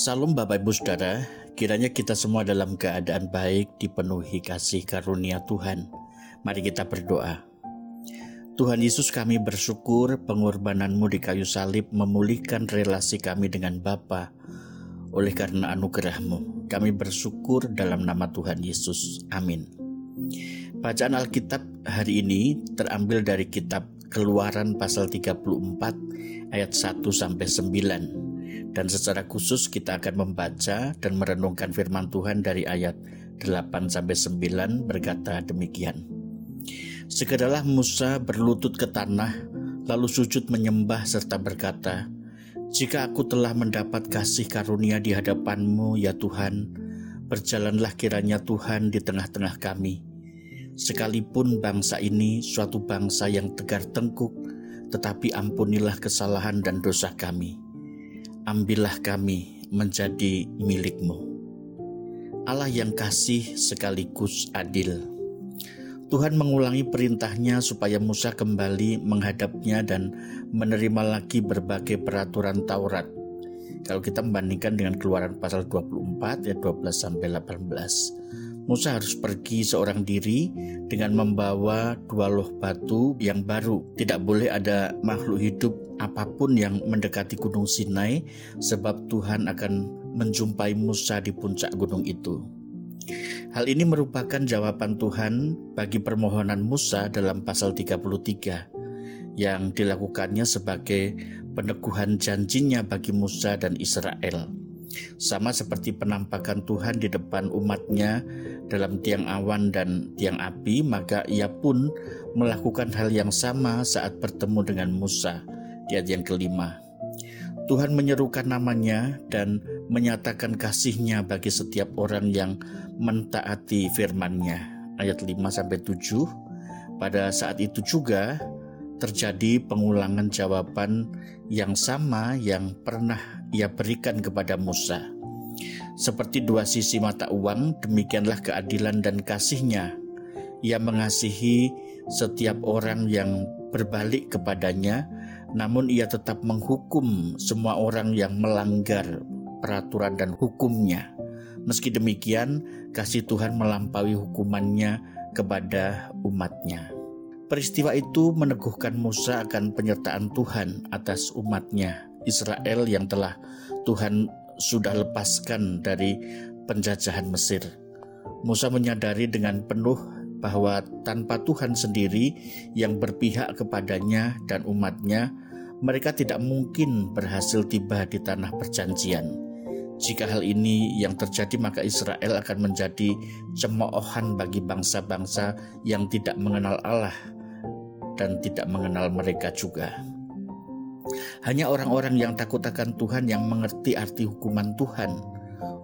Salam Bapak Ibu Saudara, kiranya kita semua dalam keadaan baik dipenuhi kasih karunia Tuhan. Mari kita berdoa. Tuhan Yesus kami bersyukur pengorbananmu di kayu salib memulihkan relasi kami dengan Bapa. Oleh karena anugerahmu, kami bersyukur dalam nama Tuhan Yesus. Amin. Bacaan Alkitab hari ini terambil dari kitab Keluaran pasal 34 ayat 1 sampai 9 dan secara khusus kita akan membaca dan merenungkan firman Tuhan dari ayat 8 sampai 9 berkata demikian. Segeralah Musa berlutut ke tanah lalu sujud menyembah serta berkata, "Jika aku telah mendapat kasih karunia di hadapanmu ya Tuhan, berjalanlah kiranya Tuhan di tengah-tengah kami." Sekalipun bangsa ini suatu bangsa yang tegar tengkuk, tetapi ampunilah kesalahan dan dosa kami ambillah kami menjadi milikmu. Allah yang kasih sekaligus adil. Tuhan mengulangi perintahnya supaya Musa kembali menghadapnya dan menerima lagi berbagai peraturan Taurat. Kalau kita membandingkan dengan keluaran pasal 24 ya 12 sampai 18. Musa harus pergi seorang diri dengan membawa dua loh batu yang baru. Tidak boleh ada makhluk hidup apa pun yang mendekati Gunung Sinai, sebab Tuhan akan menjumpai Musa di puncak gunung itu. Hal ini merupakan jawaban Tuhan bagi permohonan Musa dalam pasal 33 yang dilakukannya sebagai peneguhan janjinya bagi Musa dan Israel. Sama seperti penampakan Tuhan di depan umatnya dalam tiang awan dan tiang api, maka ia pun melakukan hal yang sama saat bertemu dengan Musa di ayat yang kelima. Tuhan menyerukan namanya dan menyatakan kasihnya bagi setiap orang yang mentaati firman-Nya. Ayat 5 sampai 7. Pada saat itu juga terjadi pengulangan jawaban yang sama yang pernah ia berikan kepada Musa. Seperti dua sisi mata uang, demikianlah keadilan dan kasihnya. Ia mengasihi setiap orang yang berbalik kepadanya namun ia tetap menghukum semua orang yang melanggar peraturan dan hukumnya. Meski demikian, kasih Tuhan melampaui hukumannya kepada umatnya. Peristiwa itu meneguhkan Musa akan penyertaan Tuhan atas umatnya Israel yang telah Tuhan sudah lepaskan dari penjajahan Mesir. Musa menyadari dengan penuh bahwa tanpa Tuhan sendiri yang berpihak kepadanya dan umatnya, mereka tidak mungkin berhasil tiba di tanah perjanjian. Jika hal ini yang terjadi, maka Israel akan menjadi cemoohan bagi bangsa-bangsa yang tidak mengenal Allah dan tidak mengenal mereka juga. Hanya orang-orang yang takut akan Tuhan yang mengerti arti hukuman Tuhan.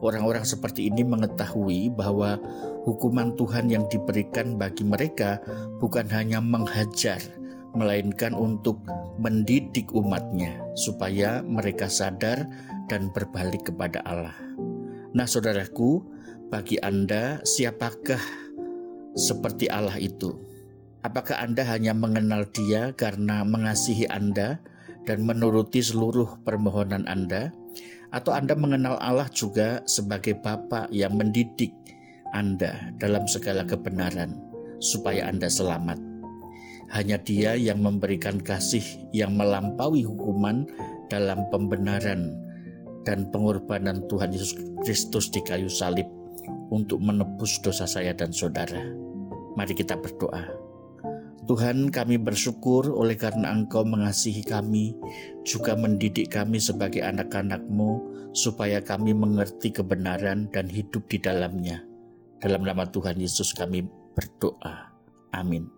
Orang-orang seperti ini mengetahui bahwa hukuman Tuhan yang diberikan bagi mereka bukan hanya menghajar, melainkan untuk mendidik umatnya supaya mereka sadar dan berbalik kepada Allah. Nah, saudaraku, bagi Anda, siapakah seperti Allah itu? Apakah Anda hanya mengenal Dia karena mengasihi Anda dan menuruti seluruh permohonan Anda, atau Anda mengenal Allah juga sebagai Bapa yang mendidik Anda dalam segala kebenaran supaya Anda selamat? Hanya Dia yang memberikan kasih yang melampaui hukuman dalam pembenaran dan pengorbanan Tuhan Yesus Kristus di kayu salib untuk menebus dosa saya dan saudara. Mari kita berdoa. Tuhan kami bersyukur oleh karena Engkau mengasihi kami, juga mendidik kami sebagai anak-anakmu, supaya kami mengerti kebenaran dan hidup di dalamnya. Dalam nama Tuhan Yesus kami berdoa. Amin.